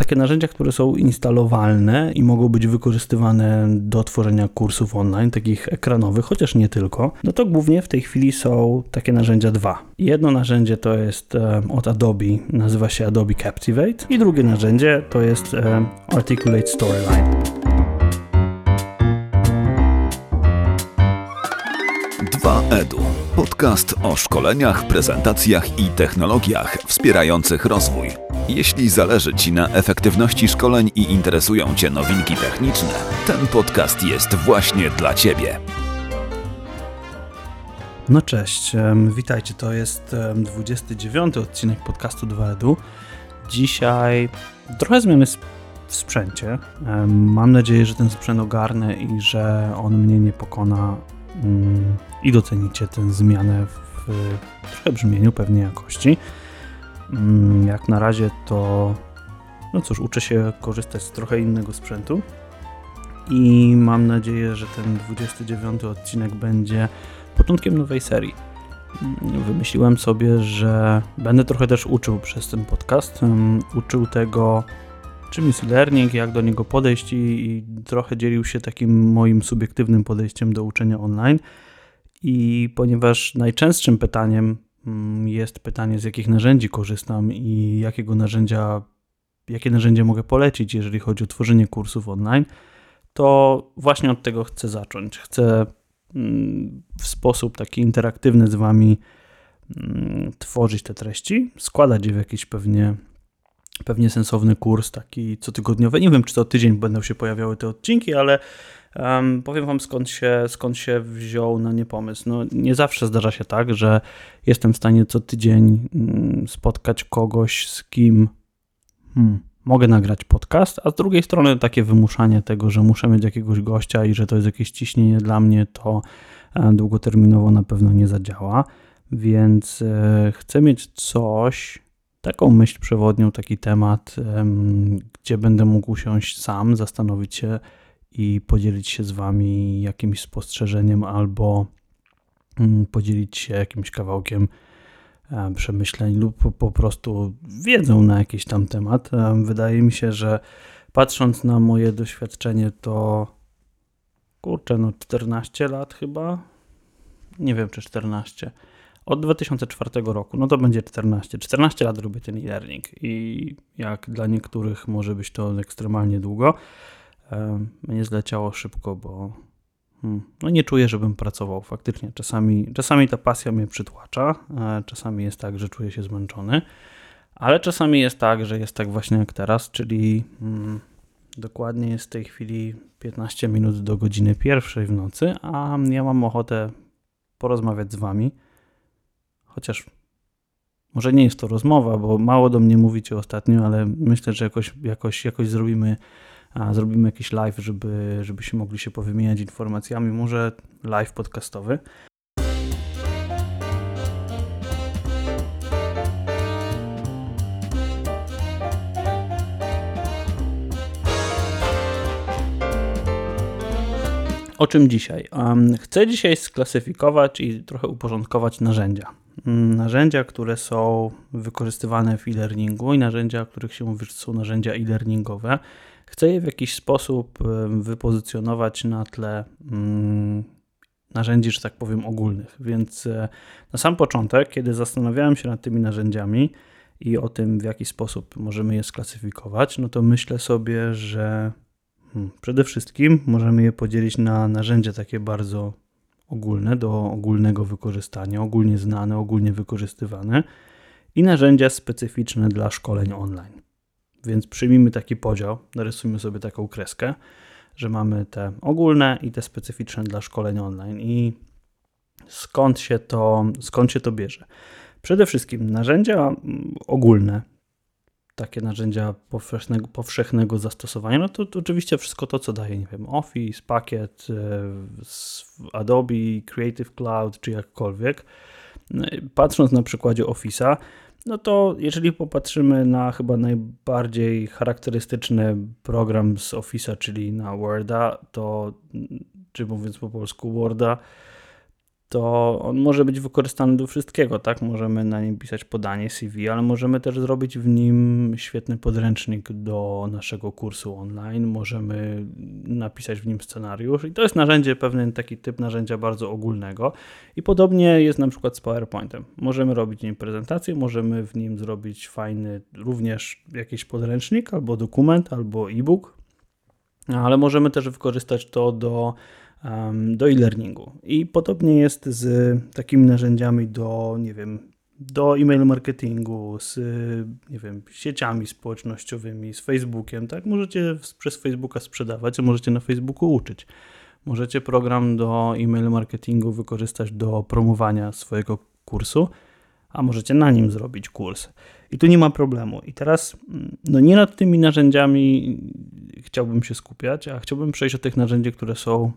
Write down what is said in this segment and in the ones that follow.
takie narzędzia, które są instalowalne i mogą być wykorzystywane do tworzenia kursów online, takich ekranowych, chociaż nie tylko, no to głównie w tej chwili są takie narzędzia dwa. Jedno narzędzie to jest od Adobe, nazywa się Adobe Captivate i drugie narzędzie to jest Articulate Storyline. Podcast o szkoleniach, prezentacjach i technologiach wspierających rozwój. Jeśli zależy Ci na efektywności szkoleń i interesują Cię nowinki techniczne, ten podcast jest właśnie dla Ciebie. No cześć, witajcie. To jest 29 odcinek podcastu 2EDU. Dzisiaj trochę zmiany w sprzęcie. Mam nadzieję, że ten sprzęt ogarnę i że on mnie nie pokona mm, i docenicie tę zmianę w trochę brzmieniu, pewnie jakości. Mm, jak na razie to, no cóż, uczę się korzystać z trochę innego sprzętu i mam nadzieję, że ten 29 odcinek będzie początkiem nowej serii. Mm, wymyśliłem sobie, że będę trochę też uczył przez ten podcast. Uczył tego, czym jest e-learning, jak do niego podejść i trochę dzielił się takim moim subiektywnym podejściem do uczenia online. I ponieważ najczęstszym pytaniem mm, jest pytanie, z jakich narzędzi korzystam i jakiego narzędzia, jakie narzędzie mogę polecić, jeżeli chodzi o tworzenie kursów online, to właśnie od tego chcę zacząć. Chcę mm, w sposób taki interaktywny z Wami mm, tworzyć te treści, składać je w jakiś pewnie, pewnie sensowny kurs, taki cotygodniowy. Nie wiem, czy co tydzień będą się pojawiały te odcinki, ale Um, powiem Wam skąd się, skąd się wziął na nie pomysł. No, nie zawsze zdarza się tak, że jestem w stanie co tydzień mm, spotkać kogoś, z kim hmm, mogę nagrać podcast, a z drugiej strony takie wymuszanie tego, że muszę mieć jakiegoś gościa i że to jest jakieś ciśnienie dla mnie, to e, długoterminowo na pewno nie zadziała. Więc e, chcę mieć coś, taką myśl przewodnią, taki temat, gdzie będę mógł usiąść sam, zastanowić się, i podzielić się z Wami jakimś spostrzeżeniem albo mm, podzielić się jakimś kawałkiem e, przemyśleń lub po prostu wiedzą na jakiś tam temat. E, wydaje mi się, że patrząc na moje doświadczenie, to kurczę, no 14 lat chyba. Nie wiem, czy 14. Od 2004 roku, no to będzie 14. 14 lat robię ten e-learning i jak dla niektórych może być to ekstremalnie długo, mnie zleciało szybko, bo hmm, no nie czuję, żebym pracował faktycznie. Czasami, czasami ta pasja mnie przytłacza, czasami jest tak, że czuję się zmęczony, ale czasami jest tak, że jest tak właśnie jak teraz, czyli hmm, dokładnie jest w tej chwili 15 minut do godziny pierwszej w nocy, a ja mam ochotę porozmawiać z wami, chociaż może nie jest to rozmowa, bo mało do mnie mówicie ostatnio, ale myślę, że jakoś, jakoś, jakoś zrobimy zrobimy jakiś live, żeby, żebyśmy mogli się powymieniać informacjami, może live podcastowy. O czym dzisiaj? Chcę dzisiaj sklasyfikować i trochę uporządkować narzędzia. Mm, narzędzia, które są wykorzystywane w e-learningu i narzędzia, których się mówi, że są narzędzia e-learningowe. Chcę je w jakiś sposób wypozycjonować na tle mm, narzędzi, że tak powiem, ogólnych. Więc e, na sam początek, kiedy zastanawiałem się nad tymi narzędziami i o tym, w jaki sposób możemy je sklasyfikować, no to myślę sobie, że hmm, przede wszystkim możemy je podzielić na narzędzia takie bardzo ogólne, do ogólnego wykorzystania, ogólnie znane, ogólnie wykorzystywane i narzędzia specyficzne dla szkoleń online. Więc przyjmijmy taki podział, narysujmy sobie taką kreskę, że mamy te ogólne i te specyficzne dla szkoleń online. I skąd się to, skąd się to bierze? Przede wszystkim narzędzia mm, ogólne, takie narzędzia powszechnego, powszechnego zastosowania, no to, to, oczywiście wszystko to, co daje, nie wiem, Office, pakiet, e, Adobe, Creative Cloud, czy jakkolwiek. Patrząc na przykładzie Office'a, no to jeżeli popatrzymy na chyba najbardziej charakterystyczny program z Office'a, czyli na Worda, to czy mówiąc po polsku Worda, to on może być wykorzystany do wszystkiego, tak? Możemy na nim pisać podanie CV, ale możemy też zrobić w nim świetny podręcznik do naszego kursu online, możemy napisać w nim scenariusz i to jest narzędzie, pewien taki typ narzędzia bardzo ogólnego i podobnie jest na przykład z PowerPointem. Możemy robić w nim prezentację, możemy w nim zrobić fajny również jakiś podręcznik albo dokument, albo e-book, ale możemy też wykorzystać to do do e-learningu. I podobnie jest z takimi narzędziami do, nie wiem, do e-mail marketingu, z, nie wiem, sieciami społecznościowymi, z Facebookiem, tak? Możecie przez Facebooka sprzedawać, możecie na Facebooku uczyć. Możecie program do e-mail marketingu wykorzystać do promowania swojego kursu, a możecie na nim zrobić kurs. I tu nie ma problemu. I teraz, no nie nad tymi narzędziami chciałbym się skupiać, a chciałbym przejść do tych narzędzi, które są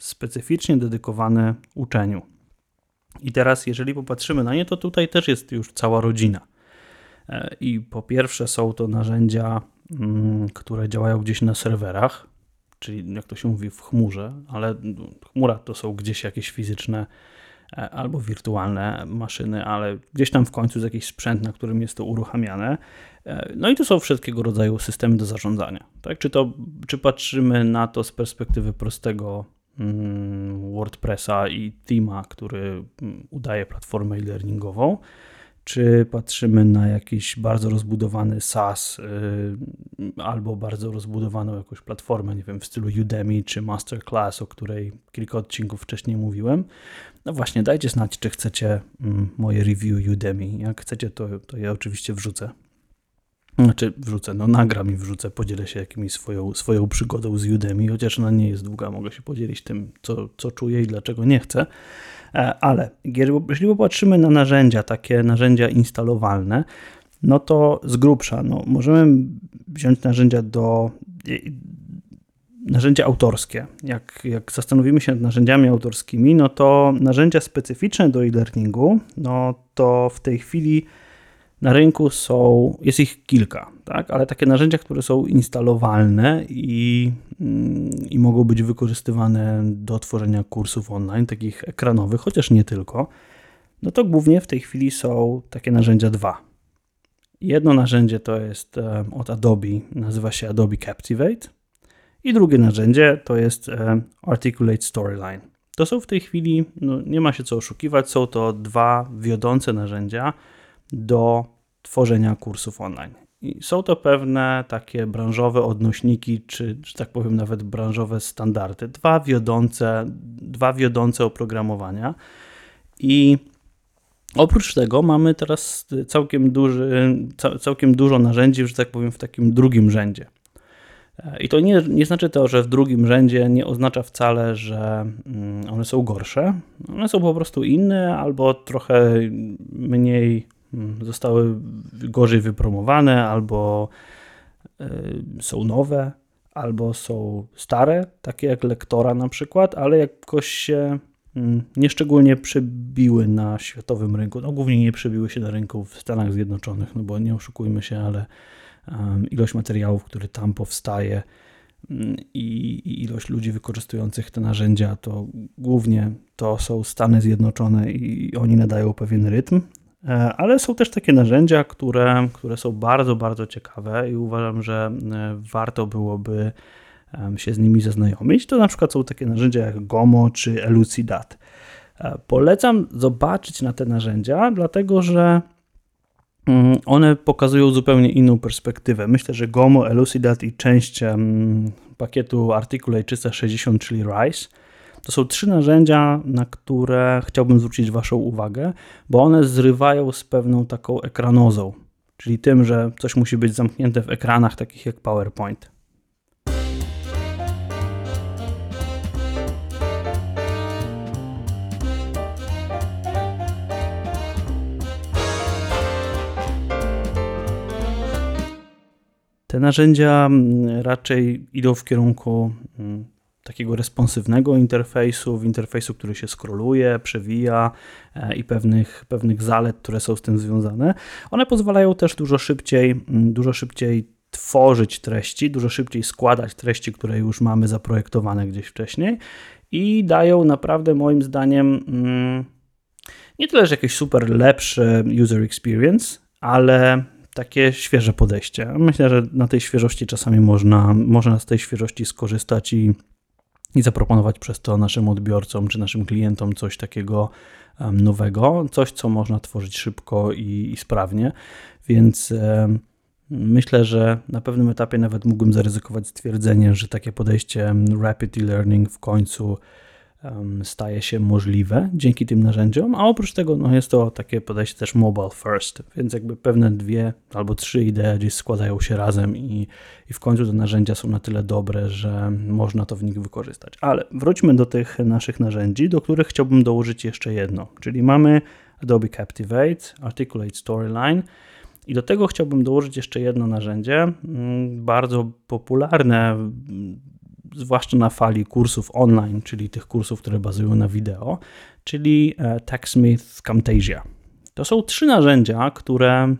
specyficznie dedykowane uczeniu. I teraz, jeżeli popatrzymy na nie, to tutaj też jest już cała rodzina. E, I po pierwsze, są to narzędzia, mm, które działają gdzieś na serwerach, czyli jak to się mówi, w chmurze, ale chmura to są gdzieś jakieś fizyczne e, albo wirtualne maszyny, ale gdzieś tam w końcu jest jakiś sprzęt, na którym jest to uruchamiane. E, no i to są wszelkiego rodzaju systemy do zarządzania. Tak? Czy, to, czy patrzymy na to z perspektywy prostego WordPressa i Thema, który mm, udaje platformę e-learningową, czy patrzymy na jakiś bardzo rozbudowany SaaS y, albo bardzo rozbudowaną jakąś platformę, nie wiem, w stylu Udemy czy Masterclass, o której kilka odcinków wcześniej mówiłem. No właśnie, dajcie znać, czy chcecie mm, moje review Udemy. Jak chcecie, to, to je oczywiście wrzucę. Znaczy wrzucę, no nagram i wrzucę, podzielę się jakimiś swoją, swoją przygodą z Udemy, chociaż ona nie jest długa, mogę się podzielić tym, co, co czuję i dlaczego nie chcę. E, ale jeżeli popatrzymy na narzędzia, takie narzędzia instalowalne, no to z grubsza, no, możemy wziąć narzędzia do narzędzia autorskie. Jak, jak zastanowimy się nad narzędziami autorskimi, no to narzędzia specyficzne do e-learningu, no to w tej chwili na rynku są, jest ich kilka, tak? ale takie narzędzia, które są instalowalne i, mm, i mogą być wykorzystywane do tworzenia kursów online, takich ekranowych, chociaż nie tylko, no to głównie w tej chwili są takie narzędzia dwa. Jedno narzędzie to jest od Adobe, nazywa się Adobe Captivate, i drugie narzędzie to jest Articulate Storyline. To są w tej chwili, no nie ma się co oszukiwać, są to dwa wiodące narzędzia, do tworzenia kursów online. I są to pewne takie branżowe odnośniki, czy, czy tak powiem, nawet branżowe standardy. Dwa wiodące, dwa wiodące oprogramowania. I oprócz tego mamy teraz całkiem, duży, całkiem dużo narzędzi, że tak powiem, w takim drugim rzędzie. I to nie, nie znaczy to, że w drugim rzędzie nie oznacza wcale, że mm, one są gorsze. One są po prostu inne albo trochę mniej zostały gorzej wypromowane, albo e, są nowe, albo są stare, takie jak lektora na przykład, ale jakoś się mm, nieszczególnie przebiły na światowym rynku. No głównie nie przebiły się na rynku w Stanach Zjednoczonych, no bo nie oszukujmy się, ale ilość materiałów, który tam powstaje mm, i ilość ludzi wykorzystujących te narzędzia, to głównie to są Stany Zjednoczone i oni nadają pewien rytm, ale są też takie narzędzia, które, które są bardzo, bardzo ciekawe i uważam, że e, warto byłoby się z nimi zaznajomić. To na przykład są takie narzędzia jak Gomo czy Elucidat. E, polecam zobaczyć na te narzędzia, dlatego że mm, one pokazują zupełnie inną perspektywę. Myślę, że Gomo, Elucidat i część pakietu Articulate 360, czyli RISE, to są trzy narzędzia, na które chciałbym zwrócić Waszą uwagę, bo one zrywają z pewną taką ekranozą, czyli tym, że coś musi być zamknięte w ekranach takich jak PowerPoint. Te narzędzia mm, raczej idą w kierunku mm, takiego responsywnego interfejsu, interfejsu, który się skroluje, przewija e, i pewnych, pewnych zalet, które są z tym związane. One pozwalają też dużo szybciej, mm, dużo szybciej tworzyć treści, dużo szybciej składać treści, które już mamy zaprojektowane gdzieś wcześniej i dają naprawdę moim zdaniem mm, nie tyle, że jakieś super lepsze user experience, ale takie świeże podejście. Myślę, że na tej świeżości czasami można, można z tej świeżości skorzystać i, i zaproponować przez to naszym odbiorcom czy naszym klientom coś takiego nowego, coś, co można tworzyć szybko i, i sprawnie. Więc myślę, że na pewnym etapie nawet mógłbym zaryzykować stwierdzenie, że takie podejście rapid e-learning w końcu staje się możliwe dzięki tym narzędziom, a oprócz tego no, jest to takie podejście też mobile first, więc jakby pewne dwie albo trzy idee gdzieś składają się razem i, i w końcu te narzędzia są na tyle dobre, że można to w nich wykorzystać. Ale wróćmy do tych naszych narzędzi, do których chciałbym dołożyć jeszcze jedno, czyli mamy Adobe Captivate, Articulate Storyline, i do tego chciałbym dołożyć jeszcze jedno narzędzie, mm, bardzo popularne zwłaszcza na fali kursów online, czyli tych kursów, które bazują na wideo, czyli e, TechSmith Camtasia. To są trzy narzędzia, które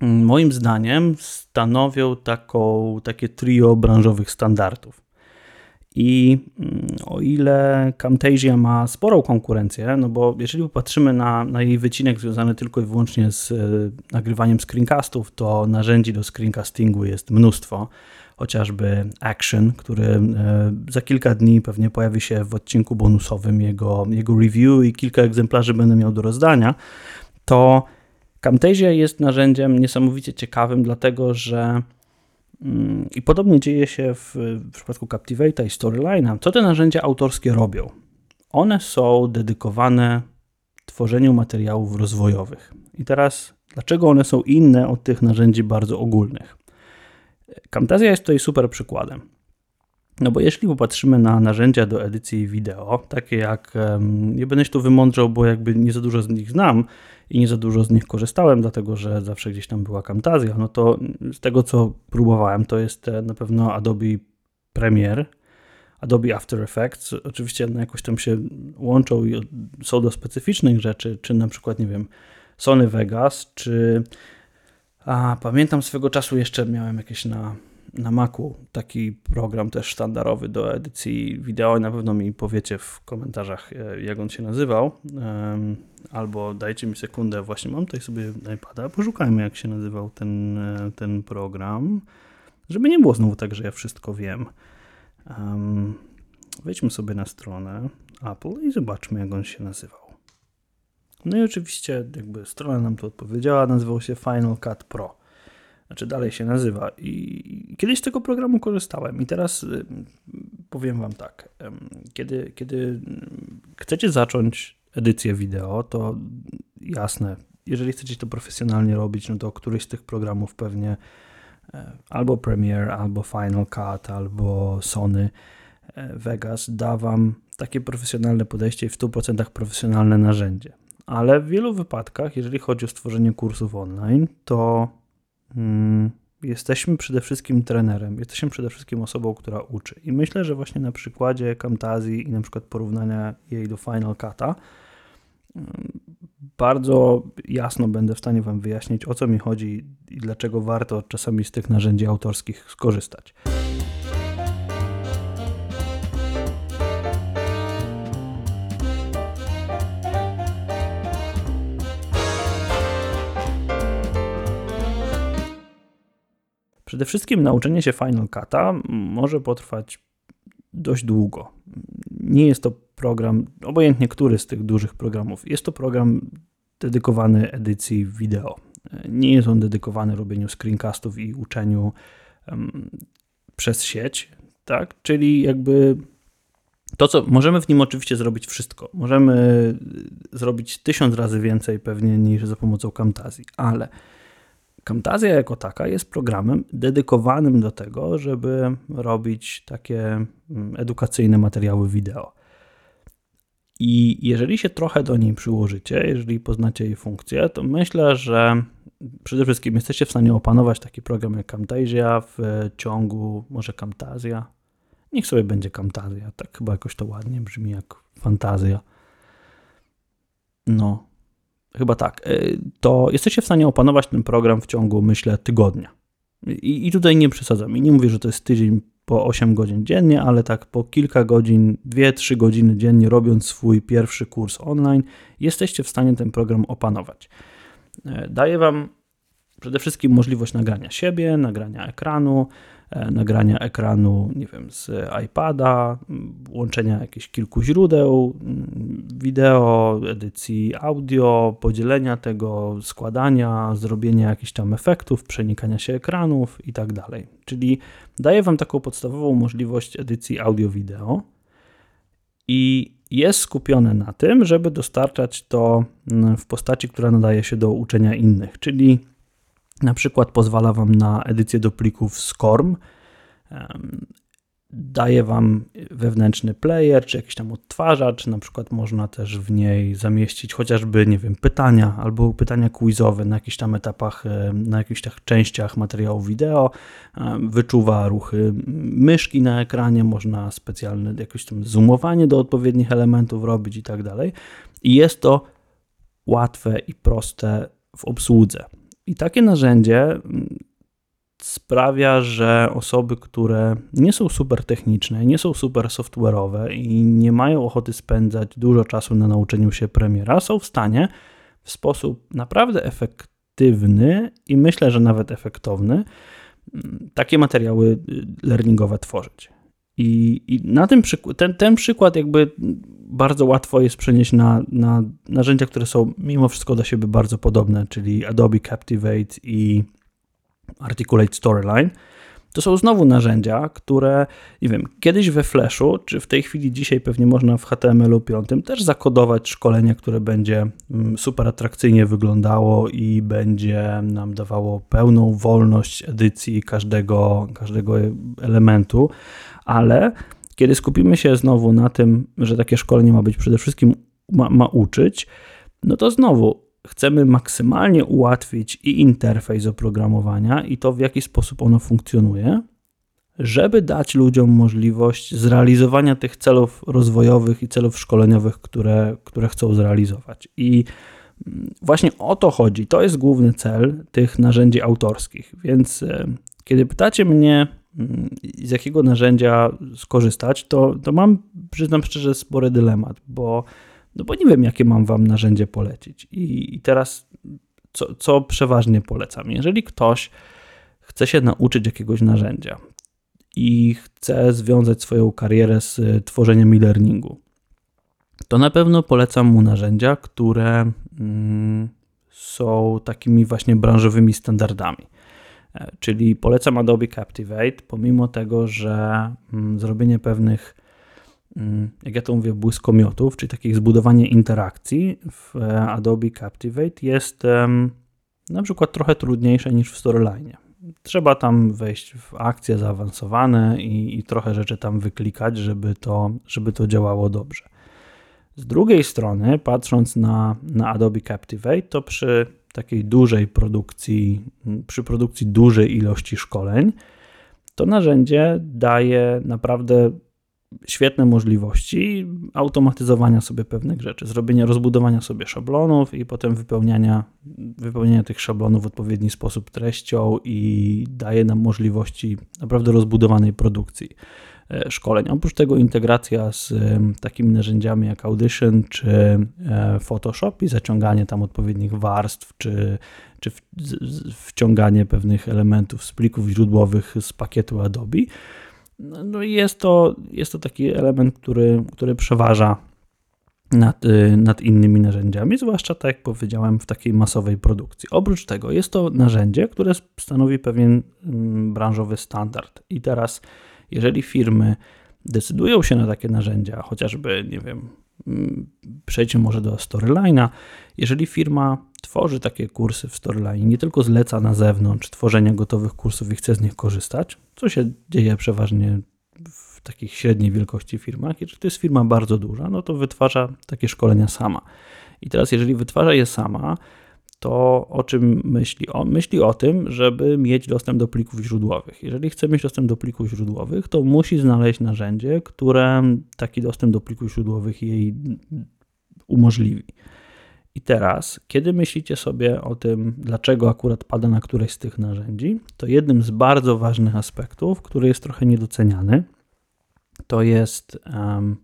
mm, moim zdaniem stanowią taką, takie trio branżowych standardów. I mm, o ile Camtasia ma sporą konkurencję, no bo jeżeli popatrzymy na, na jej wycinek związany tylko i wyłącznie z y, nagrywaniem screencastów, to narzędzi do screencastingu jest mnóstwo chociażby Action, który e, za kilka dni pewnie pojawi się w odcinku bonusowym jego, jego review i kilka egzemplarzy będę miał do rozdania, to Camtasia jest narzędziem niesamowicie ciekawym, dlatego że mm, i podobnie dzieje się w, w przypadku Captivate'a i Storyline'a. Co te narzędzia autorskie robią? One są dedykowane tworzeniu materiałów rozwojowych. I teraz, dlaczego one są inne od tych narzędzi bardzo ogólnych? Camtasia jest tutaj super przykładem. No bo jeśli popatrzymy na narzędzia do edycji wideo, takie jak, nie będę się tu wymądrzał, bo jakby nie za dużo z nich znam i nie za dużo z nich korzystałem, dlatego że zawsze gdzieś tam była Camtasia, no to z tego co próbowałem, to jest e, na pewno Adobe Premiere, Adobe After Effects. Oczywiście no jakoś tam się łączą i są do specyficznych rzeczy, czy na przykład, nie wiem, Sony Vegas, czy a pamiętam swego czasu jeszcze miałem jakieś na, na Macu taki program też sztandarowy do edycji wideo i na pewno mi powiecie w komentarzach, e, jak on się nazywał. Albo dajcie mi sekundę, właśnie mam tutaj sobie iPada, poszukajmy jak się nazywał ten, e, ten program, żeby nie było znowu tak, że ja wszystko wiem. Wejdźmy sobie na stronę Apple i zobaczmy jak on się nazywał. No i oczywiście jakby strona nam to odpowiedziała, nazywał się Final Cut Pro. Znaczy dalej się nazywa. I kiedyś z tego programu korzystałem i teraz y, powiem wam tak. Kiedy, kiedy chcecie zacząć edycję wideo, to jasne, jeżeli chcecie to profesjonalnie robić, no to któryś z tych programów pewnie e, albo Premiere, albo Final Cut, albo Sony e, Vegas da wam takie profesjonalne podejście i w 100% profesjonalne narzędzie ale w wielu wypadkach, jeżeli chodzi o stworzenie kursów online, to mm, jesteśmy przede wszystkim trenerem, jesteśmy przede wszystkim osobą, która uczy. I myślę, że właśnie na przykładzie Camtazji i na przykład porównania jej do Final Cut'a mm, bardzo jasno będę w stanie Wam wyjaśnić, o co mi chodzi i dlaczego warto czasami z tych narzędzi autorskich skorzystać. Przede wszystkim nauczenie się Final Cut'a może potrwać dość długo. Nie jest to program, obojętnie który z tych dużych programów, jest to program dedykowany edycji wideo. Nie jest on dedykowany robieniu screencastów i uczeniu um, przez sieć, tak? Czyli jakby to, co możemy w nim oczywiście zrobić wszystko. Możemy zrobić tysiąc razy więcej pewnie niż za pomocą Camtasia, ale Camtasia jako taka jest programem dedykowanym do tego, żeby robić takie mm, edukacyjne materiały wideo. I jeżeli się trochę do niej przyłożycie, jeżeli poznacie jej funkcje, to myślę, że przede wszystkim jesteście w stanie opanować taki program jak Camtasia w ciągu, może Camtasia. Niech sobie będzie Camtasia, tak chyba jakoś to ładnie brzmi jak fantazja. No, chyba tak, y, to jesteście w stanie opanować ten program w ciągu, myślę, tygodnia. I, i tutaj nie przesadzam. I nie mówię, że to jest tydzień po 8 godzin dziennie, ale tak po kilka godzin, 2-3 godziny dziennie robiąc swój pierwszy kurs online, jesteście w stanie ten program opanować. E, daje Wam przede wszystkim możliwość nagrania siebie, nagrania ekranu, e, nagrania ekranu, nie wiem, z iPada, łączenia jakichś kilku źródeł, wideo, edycji audio, podzielenia tego, składania, zrobienia jakichś tam efektów, przenikania się ekranów i tak dalej. Czyli daje Wam taką podstawową możliwość edycji audio-wideo i jest skupione na tym, żeby dostarczać to w postaci, która nadaje się do uczenia innych, czyli na przykład pozwala Wam na edycję do plików SCORM, daje Wam wewnętrzny player, czy jakiś tam odtwarzacz, na przykład można też w niej zamieścić chociażby, nie wiem, pytania albo pytania quizowe na jakichś tam etapach, na jakichś tam częściach materiału wideo, wyczuwa ruchy myszki na ekranie, można specjalne jakieś tam zoomowanie do odpowiednich elementów robić i tak dalej. I jest to łatwe i proste w obsłudze. I takie narzędzie mm, sprawia, że osoby, które nie są super techniczne, nie są super software'owe i nie mają ochoty spędzać dużo czasu na nauczeniu się premiera, są w stanie w sposób naprawdę efektywny i myślę, że nawet efektowny mm, takie materiały y, learningowe tworzyć. I, i na tym ten, ten przykład jakby bardzo łatwo jest przenieść na, na narzędzia, które są mimo wszystko do siebie bardzo podobne, czyli Adobe Captivate i Articulate Storyline. To są znowu narzędzia, które, nie wiem, kiedyś we Flashu, czy w tej chwili dzisiaj pewnie można w HTML-u 5 też zakodować szkolenie, które będzie mm, super atrakcyjnie wyglądało i będzie nam dawało pełną wolność edycji każdego, każdego elementu, ale kiedy skupimy się znowu na tym, że takie szkolenie ma być przede wszystkim, ma, ma uczyć, no to znowu chcemy maksymalnie ułatwić i interfejs oprogramowania, i to w jaki sposób ono funkcjonuje, żeby dać ludziom możliwość zrealizowania tych celów rozwojowych i celów szkoleniowych, które, które chcą zrealizować. I mm, właśnie o to chodzi. To jest główny cel tych narzędzi autorskich. Więc e, kiedy pytacie mnie, z jakiego narzędzia skorzystać, to, to mam, przyznam szczerze, spory dylemat, bo no bo nie wiem, jakie mam Wam narzędzie polecić. I, i teraz co, co przeważnie polecam? Jeżeli ktoś chce się nauczyć jakiegoś narzędzia i chce związać swoją karierę z tworzeniem e-learningu, to na pewno polecam mu narzędzia, które mm, są takimi właśnie branżowymi standardami. E, czyli polecam Adobe Captivate, pomimo tego, że mm, zrobienie pewnych Mm, jak ja to mówię, błyskomiotów, czyli takich zbudowanie interakcji w e, Adobe Captivate jest na przykład trochę trudniejsze niż w Storyline. Trzeba tam wejść w akcje zaawansowane i, i, trochę rzeczy tam wyklikać, żeby to, żeby to działało dobrze. Z drugiej strony, patrząc na, na Adobe Captivate, to przy takiej dużej produkcji, przy produkcji dużej ilości szkoleń, to narzędzie daje naprawdę świetne możliwości automatyzowania sobie pewnych rzeczy, zrobienia, rozbudowania sobie szablonów i potem wypełniania, wypełniania tych szablonów w odpowiedni sposób treścią i daje nam możliwości naprawdę rozbudowanej produkcji szkoleń. Oprócz tego integracja z takimi narzędziami jak Audition czy e, Photoshop i zaciąganie tam odpowiednich warstw czy, czy wciąganie pewnych elementów z plików źródłowych z pakietu Adobe no, no jest to, jest to taki element, który, który przeważa nad, nad innymi narzędziami, zwłaszcza tak jak powiedziałem, w takiej masowej produkcji. Oprócz tego jest to narzędzie, które stanowi pewien mm, branżowy standard. I teraz, jeżeli firmy decydują się na takie narzędzia, chociażby, nie wiem, mm, przejdźmy może do Storyline'a, jeżeli firma tworzy takie kursy w Storyline, nie tylko zleca na zewnątrz tworzenia gotowych kursów i chce z nich korzystać, co się dzieje przeważnie w takich średniej wielkości firmach. Jeżeli to jest firma bardzo duża, no to wytwarza takie szkolenia sama. I teraz, jeżeli wytwarza je sama, to o czym myśli? O, myśli o tym, żeby mieć dostęp do plików źródłowych. Jeżeli chce mieć dostęp do plików źródłowych, to musi znaleźć narzędzie, które taki dostęp do plików źródłowych jej umożliwi. I teraz, kiedy myślicie sobie o tym, dlaczego akurat pada na któreś z tych narzędzi, to jednym z bardzo ważnych aspektów, który jest trochę niedoceniany, to jest um,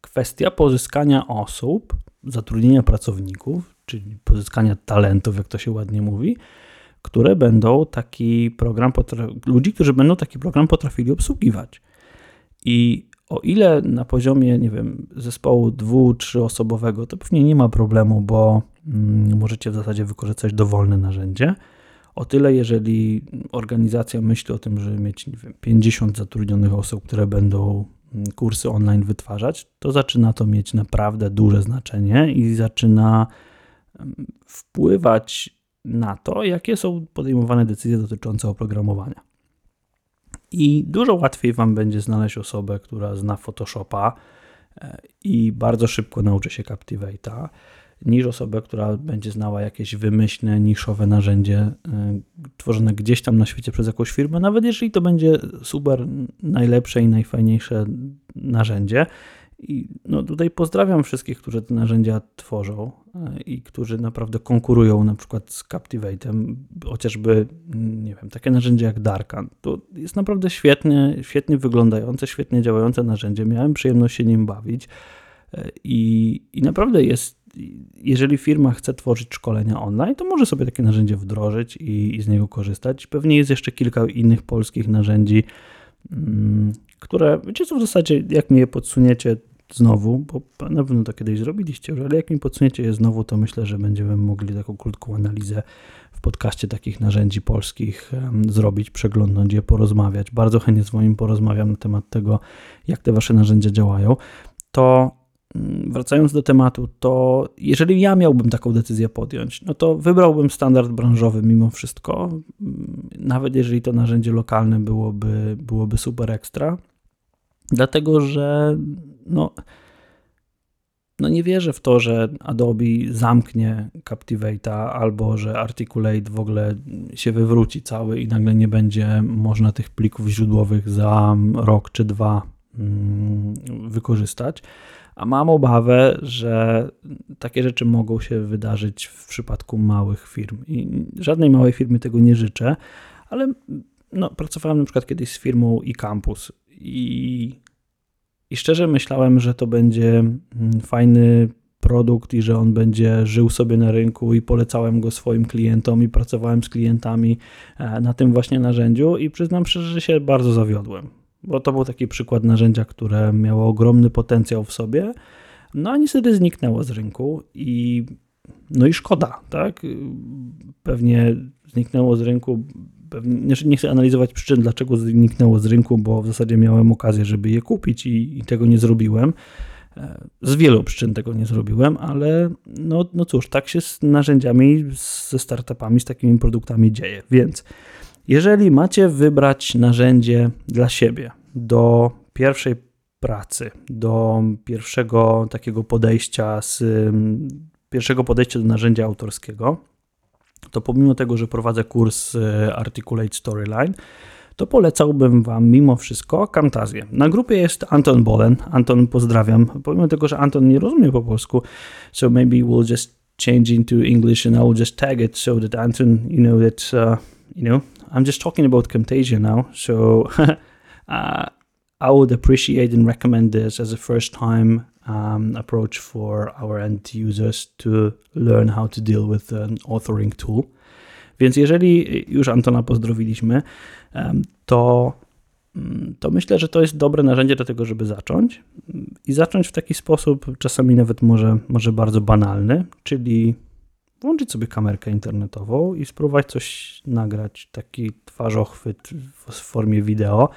kwestia pozyskania osób, zatrudnienia pracowników, czyli pozyskania talentów, jak to się ładnie mówi, które będą taki program, ludzi, którzy będą taki program potrafili obsługiwać. I o ile na poziomie, nie wiem, zespołu dwu, trzyosobowego, to pewnie nie ma problemu, bo mm, możecie w zasadzie wykorzystać dowolne narzędzie. O tyle, jeżeli organizacja myśli o tym, żeby mieć nie wiem, 50 zatrudnionych osób, które będą mm, kursy online wytwarzać, to zaczyna to mieć naprawdę duże znaczenie i zaczyna wpływać na to, jakie są podejmowane decyzje dotyczące oprogramowania. I dużo łatwiej Wam będzie znaleźć osobę, która zna Photoshopa e, i bardzo szybko nauczy się Captivate'a, niż osobę, która będzie znała jakieś wymyślne, niszowe narzędzie e, tworzone gdzieś tam na świecie przez jakąś firmę, nawet jeżeli to będzie super najlepsze i najfajniejsze narzędzie i no tutaj pozdrawiam wszystkich, którzy te narzędzia tworzą e, i którzy naprawdę konkurują na przykład z Captivate'em, chociażby, nie wiem, takie narzędzie jak Darkan. To jest naprawdę świetnie, świetnie wyglądające, świetnie działające narzędzie. Miałem przyjemność się nim bawić e, i, i naprawdę jest, jeżeli firma chce tworzyć szkolenia online, to może sobie takie narzędzie wdrożyć i, i z niego korzystać. Pewnie jest jeszcze kilka innych polskich narzędzi, mm, które, wiecie co, w zasadzie jak mi je podsuniecie, znowu, bo na pewno to kiedyś zrobiliście już, ale jak mi podsuniecie je znowu, to myślę, że będziemy mogli taką krótką analizę w podcaście takich narzędzi polskich zrobić, przeglądnąć je, porozmawiać. Bardzo chętnie z moim porozmawiam na temat tego, jak te wasze narzędzia działają. To mm, wracając do tematu, to jeżeli ja miałbym taką decyzję podjąć, no to wybrałbym standard branżowy mimo wszystko, mm, nawet jeżeli to narzędzie lokalne byłoby, byłoby super ekstra, dlatego że no, no nie wierzę w to, że Adobe zamknie Captivate'a albo że Articulate w ogóle się wywróci cały i nagle nie będzie można tych plików źródłowych za rok czy dwa mm, wykorzystać. A mam obawę, że takie rzeczy mogą się wydarzyć w przypadku małych firm. I żadnej małej firmy tego nie życzę, ale no, pracowałem na przykład kiedyś z firmą eCampus i i szczerze myślałem, że to będzie mm, fajny produkt i że on będzie żył sobie na rynku i polecałem go swoim klientom i pracowałem z klientami e, na tym właśnie narzędziu i przyznam szczerze, że się bardzo zawiodłem, bo to był taki przykład narzędzia, które miało ogromny potencjał w sobie, no a niestety zniknęło z rynku i no i szkoda, tak? Pewnie zniknęło z rynku pewnie, nie chcę analizować przyczyn, dlaczego zniknęło z rynku, bo w zasadzie miałem okazję, żeby je kupić i, i tego nie zrobiłem. E, z wielu przyczyn tego nie zrobiłem, ale no, no cóż, tak się z narzędziami, ze startupami, z takimi produktami dzieje. Więc jeżeli macie wybrać narzędzie dla siebie do pierwszej pracy, do pierwszego takiego podejścia z pierwszego podejścia do narzędzia autorskiego, to pomimo tego, że prowadzę kurs e, Articulate Storyline, to polecałbym Wam mimo wszystko Camtazję. Na grupie jest Anton Bolen. Anton, pozdrawiam. Pomimo tego, że Anton nie rozumie po polsku, so maybe we'll just change into English and I will just tag it so that Anton, you know, that, uh, you know, I'm just talking about Camtasia now, so uh, I would appreciate and recommend this as a first time um, approach for our end users to learn how to deal with an authoring tool. Więc jeżeli już Antona pozdrowiliśmy, to, mm, to myślę, że to jest dobre narzędzie do tego, żeby zacząć. I zacząć w taki sposób, czasami nawet może, może bardzo banalny, czyli włączyć sobie kamerkę internetową i spróbować coś nagrać, taki twarzochwyt w formie wideo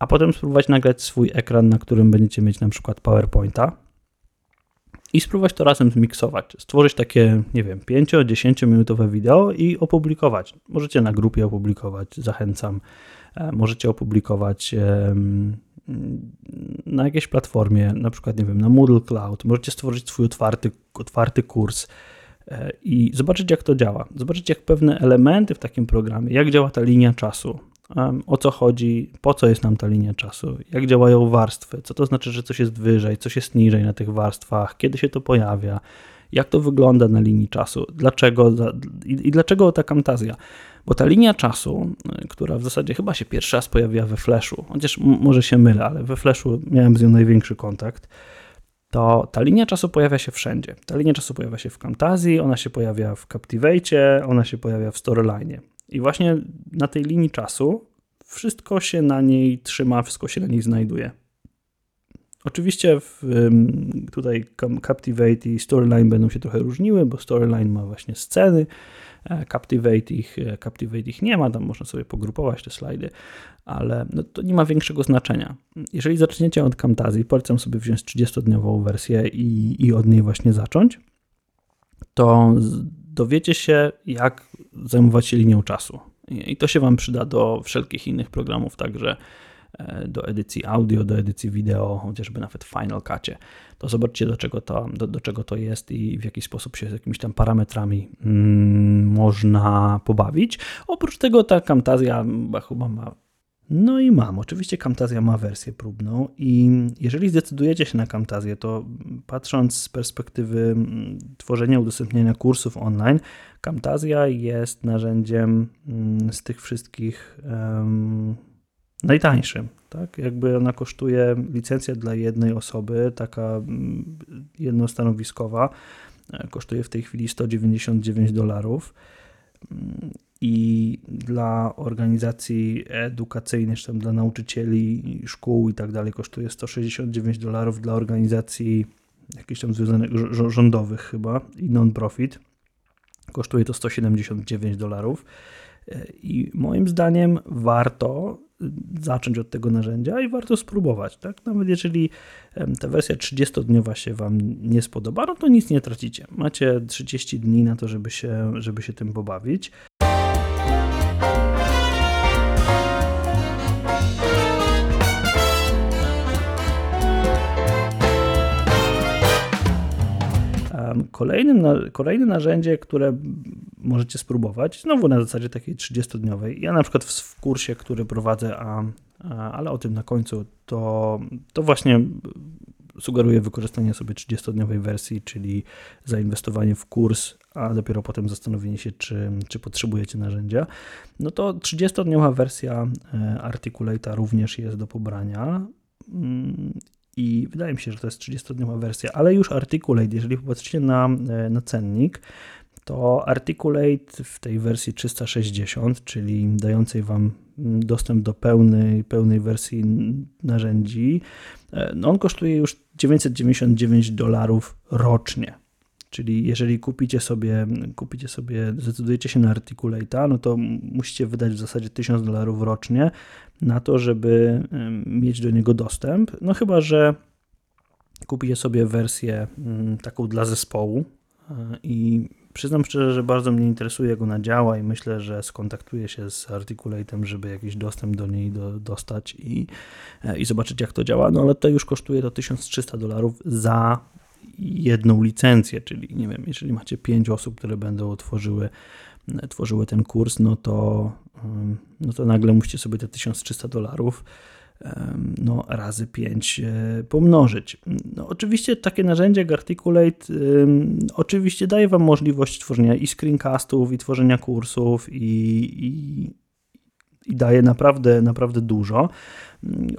a potem spróbować nagrać swój ekran, na którym będziecie mieć na przykład PowerPointa i spróbować to razem zmiksować. Stworzyć takie, nie wiem, 5-10 minutowe wideo i opublikować. Możecie na grupie opublikować, zachęcam. E, możecie opublikować na jakiejś platformie, na przykład, nie wiem, na Moodle Cloud. Możecie stworzyć swój otwarty, otwarty kurs e, i zobaczyć, jak to działa. Zobaczyć, jak pewne elementy w takim programie, jak działa ta linia czasu, o co chodzi, po co jest nam ta linia czasu, jak działają warstwy, co to znaczy, że coś jest wyżej, coś jest niżej na tych warstwach, kiedy się to pojawia, jak to wygląda na linii czasu, dlaczego i, dlaczego ta Camtasia. Bo ta linia czasu, y, która w zasadzie chyba się pierwszy raz pojawiła we Flashu, chociaż może się mylę, ale we Flashu miałem z nią największy kontakt, to ta linia czasu pojawia się wszędzie. Ta linia czasu pojawia się w Camtasia, ona się pojawia w Captivate, ona się pojawia w Storyline. I właśnie na tej linii czasu wszystko się na niej trzyma, wszystko się na niej znajduje. Oczywiście w, tutaj Captivate i Storyline będą się trochę różniły, bo Storyline ma właśnie sceny, e, Captivate ich, e, Captivate ich nie ma, tam można sobie pogrupować te slajdy, ale no to nie ma większego znaczenia. Jeżeli zaczniecie od Camtasia, polecam sobie wziąć 30-dniową wersję i, i od niej właśnie zacząć, to dowiecie się, jak zajmować się linią czasu. I to się Wam przyda do wszelkich innych programów, także e, do edycji audio, do edycji wideo, chociażby nawet w Final Cutie. To zobaczcie, do czego to, do, do czego to jest i w jaki sposób się z jakimiś tam parametrami mm, można pobawić. Oprócz tego ta Camtasia chyba ma no i mam. Oczywiście Camtasia ma wersję próbną i jeżeli zdecydujecie się na Camtasię, to patrząc z perspektywy mm, tworzenia, udostępniania kursów online, Camtasia jest narzędziem mm, z tych wszystkich um, najtańszym. Tak? Jakby ona kosztuje, licencja dla jednej osoby, taka mm, jednostanowiskowa, e, kosztuje w tej chwili 199 dolarów i dla organizacji edukacyjnych, tam dla nauczycieli, szkół i tak dalej kosztuje 169 dolarów, dla organizacji jakichś tam związanych rządowych chyba i non-profit kosztuje to 179 dolarów. I moim zdaniem warto zacząć od tego narzędzia i warto spróbować. Tak? Nawet jeżeli ta wersja 30-dniowa się Wam nie spodoba, no to nic nie tracicie. Macie 30 dni na to, żeby się, żeby się tym pobawić. Kolejnym, kolejne narzędzie, które możecie spróbować, znowu na zasadzie takiej 30-dniowej. Ja na przykład w, kursie, który prowadzę, a, a, ale o tym na końcu, to, to właśnie sugeruję wykorzystanie sobie 30-dniowej wersji, czyli zainwestowanie w kurs, a dopiero potem zastanowienie się, czy, czy potrzebujecie narzędzia. No to 30-dniowa wersja e, Articulate'a również jest do pobrania mm, i wydaje mi się, że to jest 30-dniowa wersja, ale już Articulate, jeżeli popatrzycie na, e, na cennik, to Articulate w tej wersji 360, czyli dającej Wam dostęp do pełnej, pełnej wersji narzędzi, e, no on kosztuje już 999 dolarów rocznie. Czyli jeżeli kupicie sobie, kupicie sobie, zdecydujecie się na Articulate'a, no to musicie wydać w zasadzie 1000 dolarów rocznie na to, żeby mieć do niego dostęp. No chyba, że kupicie sobie wersję mm, taką dla zespołu e, i przyznam szczerze, że bardzo mnie interesuje, jak ona działa i myślę, że skontaktuję się z Articulate'em, żeby jakiś dostęp do niej do, dostać i, e, i zobaczyć, jak to działa. No ale to już kosztuje to 1300 dolarów za jedną licencję, czyli nie wiem, jeżeli macie pięć osób, które będą tworzyły, tworzyły ten kurs, no to, no to nagle musicie sobie te 1300 dolarów no, razy 5 e, pomnożyć. No, oczywiście takie narzędzie jak Articulate oczywiście daje Wam możliwość tworzenia i screencastów, i tworzenia kursów, i, i, i daje naprawdę, naprawdę dużo.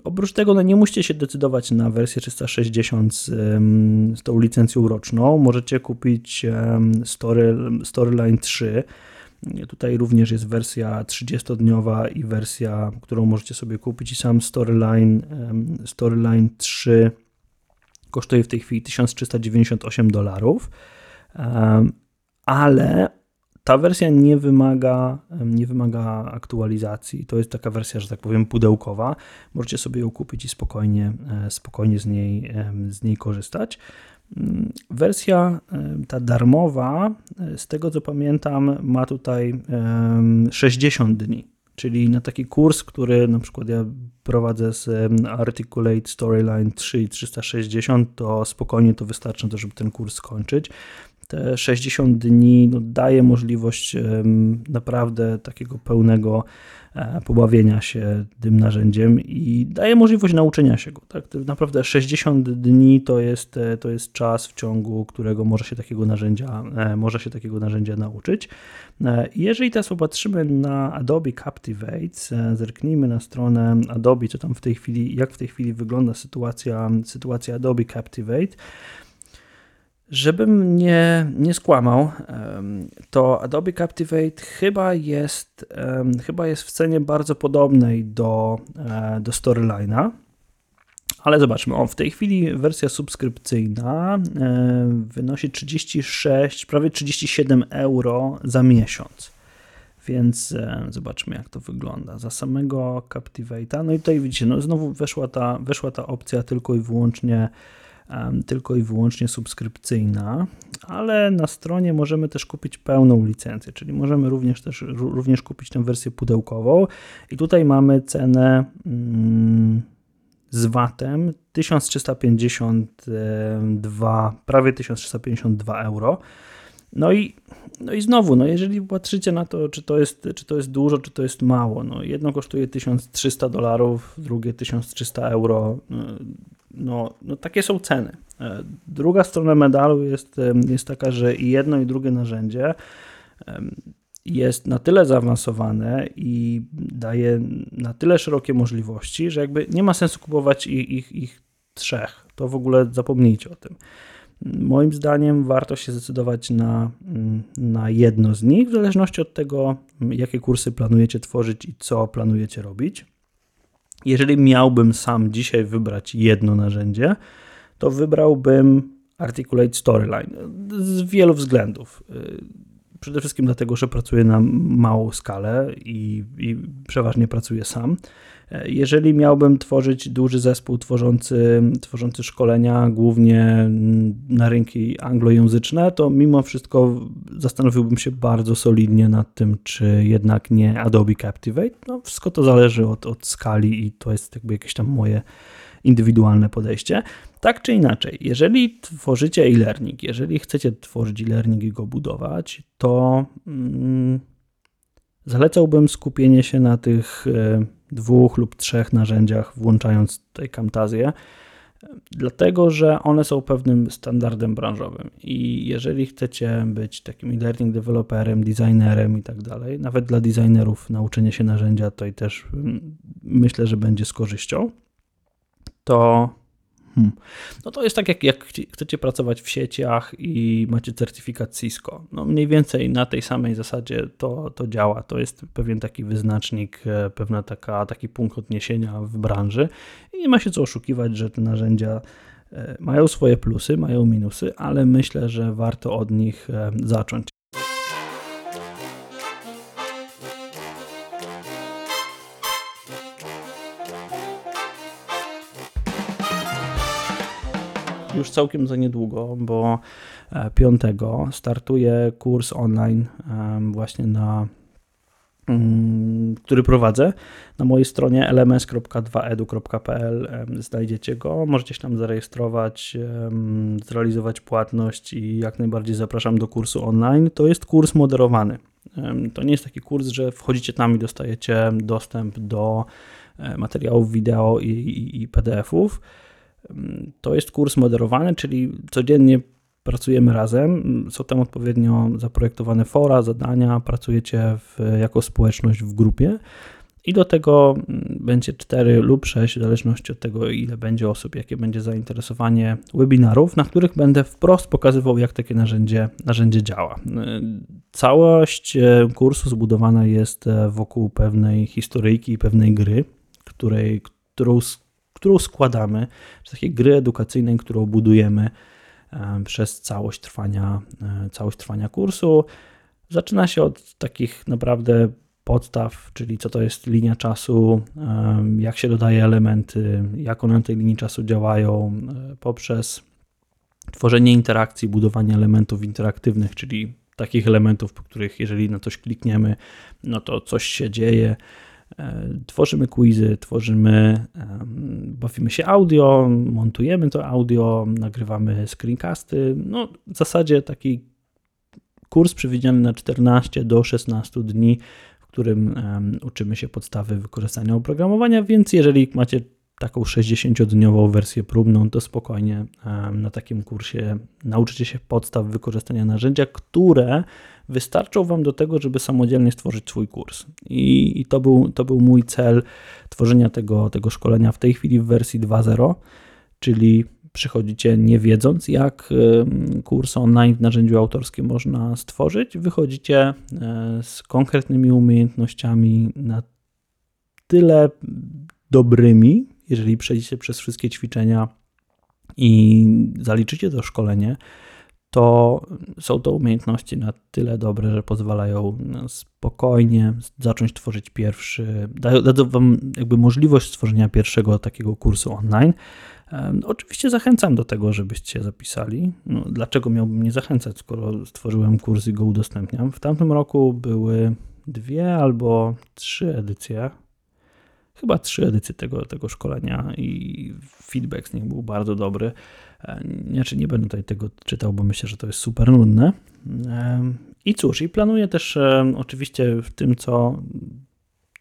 Oprócz tego no nie musicie się decydować na wersję 360 z, z tą licencją roczną. Możecie kupić Story, Storyline 3. Tutaj również jest wersja 30-dniowa i wersja, którą możecie sobie kupić i sam Storyline, Storyline 3 kosztuje w tej chwili 1398 dolarów, ale ta wersja nie wymaga, nie wymaga aktualizacji. To jest taka wersja, że tak powiem, pudełkowa. Możecie sobie ją kupić i spokojnie, e, spokojnie z, niej, z niej korzystać. Mm, wersja ta darmowa, e, z tego co pamiętam, ma tutaj 60 dni. Czyli na taki kurs, który na przykład ja prowadzę z Articulate Storyline 3 i 360, to spokojnie to wystarczy, żeby ten kurs skończyć te 60 dni no, daje możliwość naprawdę takiego pełnego e, pobawienia się tym narzędziem i daje możliwość nauczenia się go. Tak? Naprawdę 60 dni to jest, e, to jest czas, w ciągu którego może się takiego narzędzia, e, może się takiego narzędzia nauczyć. Jeżeli teraz popatrzymy na Adobe Captivate, zerknijmy na stronę Adobe, co tam w tej chwili, jak w tej chwili wygląda sytuacja, sytuacja Adobe Captivate, Żebym nie, nie skłamał, to Adobe Captivate chyba jest, chyba jest w cenie bardzo podobnej do, e, do Storyline'a. Ale zobaczmy, o, w tej chwili wersja subskrypcyjna e, wynosi 36, prawie 37 euro za miesiąc. Więc e, zobaczmy, jak to wygląda. Za samego Captivate'a, no i tutaj widzicie, no znowu weszła ta, weszła ta opcja tylko i wyłącznie tylko i wyłącznie subskrypcyjna, ale na stronie możemy też kupić pełną licencję, czyli możemy również też również kupić tę wersję pudełkową i tutaj mamy cenę mm, z VAT-em 1352, prawie 1352 euro. No i, no i znowu, no jeżeli patrzycie na to, czy to, jest, czy to jest dużo, czy to jest mało, no jedno kosztuje 1300 dolarów, drugie 1300 euro, no, no takie są ceny. E, druga strona medalu jest, jest taka, że i jedno i drugie narzędzie jest na tyle zaawansowane i daje na tyle szerokie możliwości, że jakby nie ma sensu kupować ich, ich, ich trzech. To w ogóle zapomnijcie o tym. Moim zdaniem warto się zdecydować na, na jedno z nich, w zależności od tego, jakie kursy planujecie tworzyć i co planujecie robić. Jeżeli miałbym sam dzisiaj wybrać jedno narzędzie, to wybrałbym Articulate Storyline z wielu względów. Przede wszystkim dlatego, że pracuję na małą skalę i, i, przeważnie pracuję sam. Jeżeli miałbym tworzyć duży zespół tworzący, tworzący szkolenia głównie na rynki anglojęzyczne, to mimo wszystko zastanowiłbym się bardzo solidnie nad tym, czy jednak nie Adobe Captivate. No, wszystko to zależy od, od skali i to jest jakby jakieś tam moje indywidualne podejście. Tak czy inaczej, jeżeli tworzycie e-learning, jeżeli chcecie tworzyć e-learning i go budować, to mm, zalecałbym skupienie się na tych e, dwóch lub trzech narzędziach, włączając tutaj Camtasię, dlatego że one są pewnym standardem branżowym. I jeżeli chcecie być takim e-learning developerem, designerem i tak dalej, nawet dla designerów nauczenie się narzędzia to i też mm, myślę, że będzie z korzyścią to Hmm. No to jest tak, jak, jak chcecie pracować w sieciach i macie certyfikat Cisco. No mniej więcej na tej samej zasadzie to, to działa. To jest pewien taki wyznacznik, e, pewna taka, taki punkt odniesienia w branży i nie ma się co oszukiwać, że te narzędzia e, mają swoje plusy, mają minusy, ale myślę, że warto od nich e, zacząć. Już całkiem za niedługo, bo 5 e, startuje kurs online właśnie na mm, który prowadzę na mojej stronie lms.2edu.pl znajdziecie go, możecie się tam zarejestrować, zrealizować płatność i jak najbardziej zapraszam do kursu online. To jest kurs moderowany. To nie jest taki kurs, że wchodzicie tam i dostajecie dostęp do e, materiałów wideo i, i, i PDF-ów to jest kurs moderowany, czyli codziennie pracujemy razem, są tam odpowiednio zaprojektowane fora, zadania, pracujecie w, jako społeczność w grupie. I do tego mm, będzie 4 lub 6, w zależności od tego, ile będzie osób, jakie będzie zainteresowanie webinarów, na których będę wprost pokazywał, jak takie narzędzie, narzędzie działa. Całość e, kursu zbudowana jest e, wokół pewnej historyjki i pewnej gry, której, którą którą składamy, czy takiej gry edukacyjnej, którą budujemy e, przez całość trwania, e, całość trwania kursu. Zaczyna się od takich naprawdę podstaw, czyli co to jest linia czasu, e, jak się dodaje elementy, jak one na tej linii czasu działają, poprzez tworzenie interakcji, budowanie elementów interaktywnych, czyli takich elementów, po których jeżeli na coś klikniemy, no to coś się dzieje tworzymy quizy, tworzymy, bawimy się audio, montujemy to audio, nagrywamy screencasty. No, w zasadzie taki kurs przewidziany na 14 do 16 dni, w którym uczymy się podstawy wykorzystania oprogramowania, więc jeżeli macie taką 60-dniową wersję próbną, to spokojnie na takim kursie nauczycie się podstaw wykorzystania narzędzia, które wystarczą Wam do tego, żeby samodzielnie stworzyć swój kurs. I, i to, był, to był mój cel tworzenia tego, tego szkolenia w tej chwili w wersji 2.0, czyli przychodzicie nie wiedząc, jak kurs online w narzędziu autorskim można stworzyć, wychodzicie e, z konkretnymi umiejętnościami na tyle dobrymi, jeżeli przejdziecie przez wszystkie ćwiczenia i zaliczycie to szkolenie, to są to umiejętności na tyle dobre, że pozwalają spokojnie zacząć tworzyć pierwszy, dają, Wam jakby możliwość stworzenia pierwszego takiego kursu online. Oczywiście zachęcam do tego, żebyście zapisali. No, dlaczego miałbym nie zachęcać, skoro stworzyłem kurs i go udostępniam? W tamtym roku były dwie albo trzy edycje chyba trzy edycje tego, tego szkolenia i feedback z nich był bardzo dobry. E, znaczy nie będę tutaj tego czytał, bo myślę, że to jest super nudne. E, I cóż, i planuję też e, oczywiście w tym, co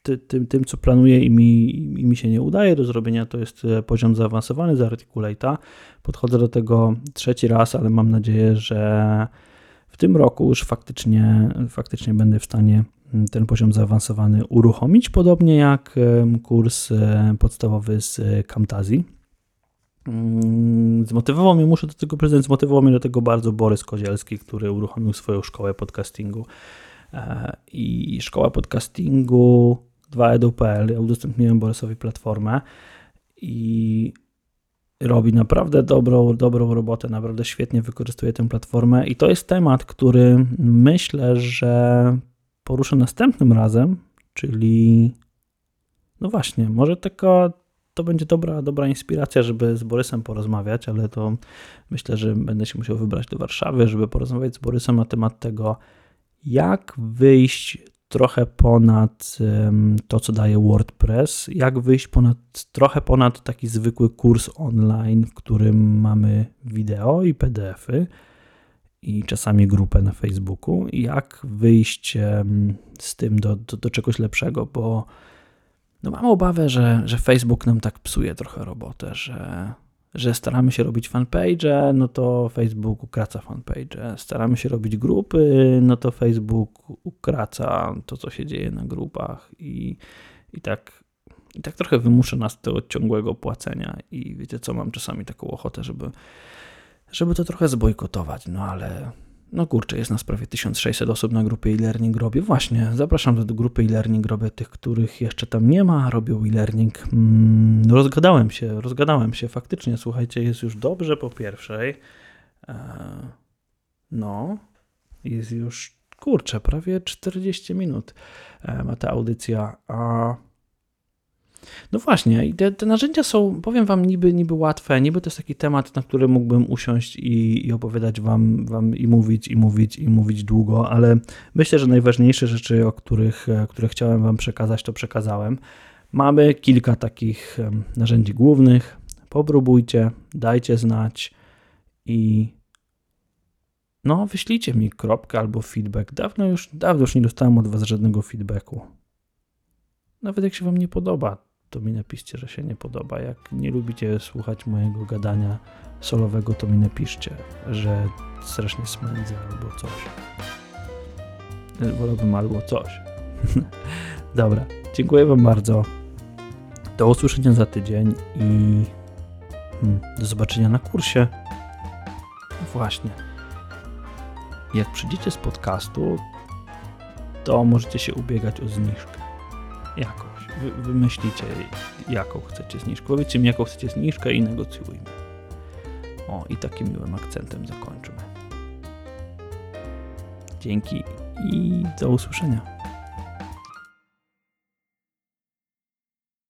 ty, tym, tym, co planuję i mi, i mi się nie udaje do zrobienia, to jest poziom zaawansowany z Articulate'a. Podchodzę do tego trzeci raz, ale mam nadzieję, że w tym roku już faktycznie, faktycznie będę w stanie ten poziom zaawansowany uruchomić, podobnie jak kurs podstawowy z Camtasia. Mm, zmotywował mnie, muszę do tego prezydent, zmotywował mnie do tego bardzo Borys Kozielski, który uruchomił swoją szkołę podcastingu. E, I szkoła podcastingu 2edu.pl, ja udostępniłem Borysowi platformę i robi naprawdę dobrą, dobrą robotę, naprawdę świetnie wykorzystuje tę platformę i to jest temat, który myślę, że poruszę następnym razem, czyli no właśnie, może taka to będzie dobra, dobra inspiracja, żeby z Borysem porozmawiać, ale to myślę, że będę się musiał wybrać do Warszawy, żeby porozmawiać z Borysem na temat tego, jak wyjść trochę ponad to, co daje WordPress, jak wyjść ponad, trochę ponad taki zwykły kurs online, w którym mamy wideo i PDFy i czasami grupę na Facebooku, jak wyjść z tym do, do, do czegoś lepszego, bo no mam obawę, że, że Facebook nam tak psuje trochę robotę, że, że staramy się robić fanpage, no to Facebook ukraca fanpage. Staramy się robić grupy, no to Facebook ukraca to, co się dzieje na grupach i, i tak i tak trochę wymusza nas do ciągłego płacenia i wiecie co, mam czasami taką ochotę, żeby żeby to trochę zbojkotować, no ale no kurczę, jest nas prawie 1600 osób na grupie e-learning robię. Właśnie, zapraszam do grupy e-learning robię tych, których jeszcze tam nie ma, robią e-learning. Mm, rozgadałem się, rozgadałem się, faktycznie, słuchajcie, jest już dobrze po pierwszej. E, no, jest już, kurczę, prawie 40 minut e, ma ta audycja, a no właśnie, i te, te, narzędzia są, powiem Wam, niby, niby łatwe, niby to jest taki temat, na który mógłbym usiąść i, i opowiadać wam, wam i mówić, i mówić, i mówić długo, ale myślę, że najważniejsze rzeczy, o których, e, które chciałem Wam przekazać, to przekazałem. Mamy kilka takich narzędzi głównych. Popróbujcie, dajcie znać i no, wyślijcie mi kropkę albo feedback. Dawno już, dawno już nie dostałem od Was żadnego feedbacku. Nawet jak się Wam nie podoba, to mi napiszcie, że się nie podoba. Jak nie lubicie słuchać mojego gadania solowego, to mi napiszcie, że strasznie smędzę albo coś. Wolałbym albo coś. Dobra, dziękuję Wam bardzo. Do usłyszenia za tydzień i hmm, do zobaczenia na kursie. Właśnie. Jak przyjdziecie z podcastu, to możecie się ubiegać o zniżkę. Jako wy, wymyślicie, jaką chcecie zniżkę. Powiedzcie mi, jaką chcecie zniżkę i negocjujmy. O, i takim miłym akcentem zakończymy. Dzięki i do usłyszenia.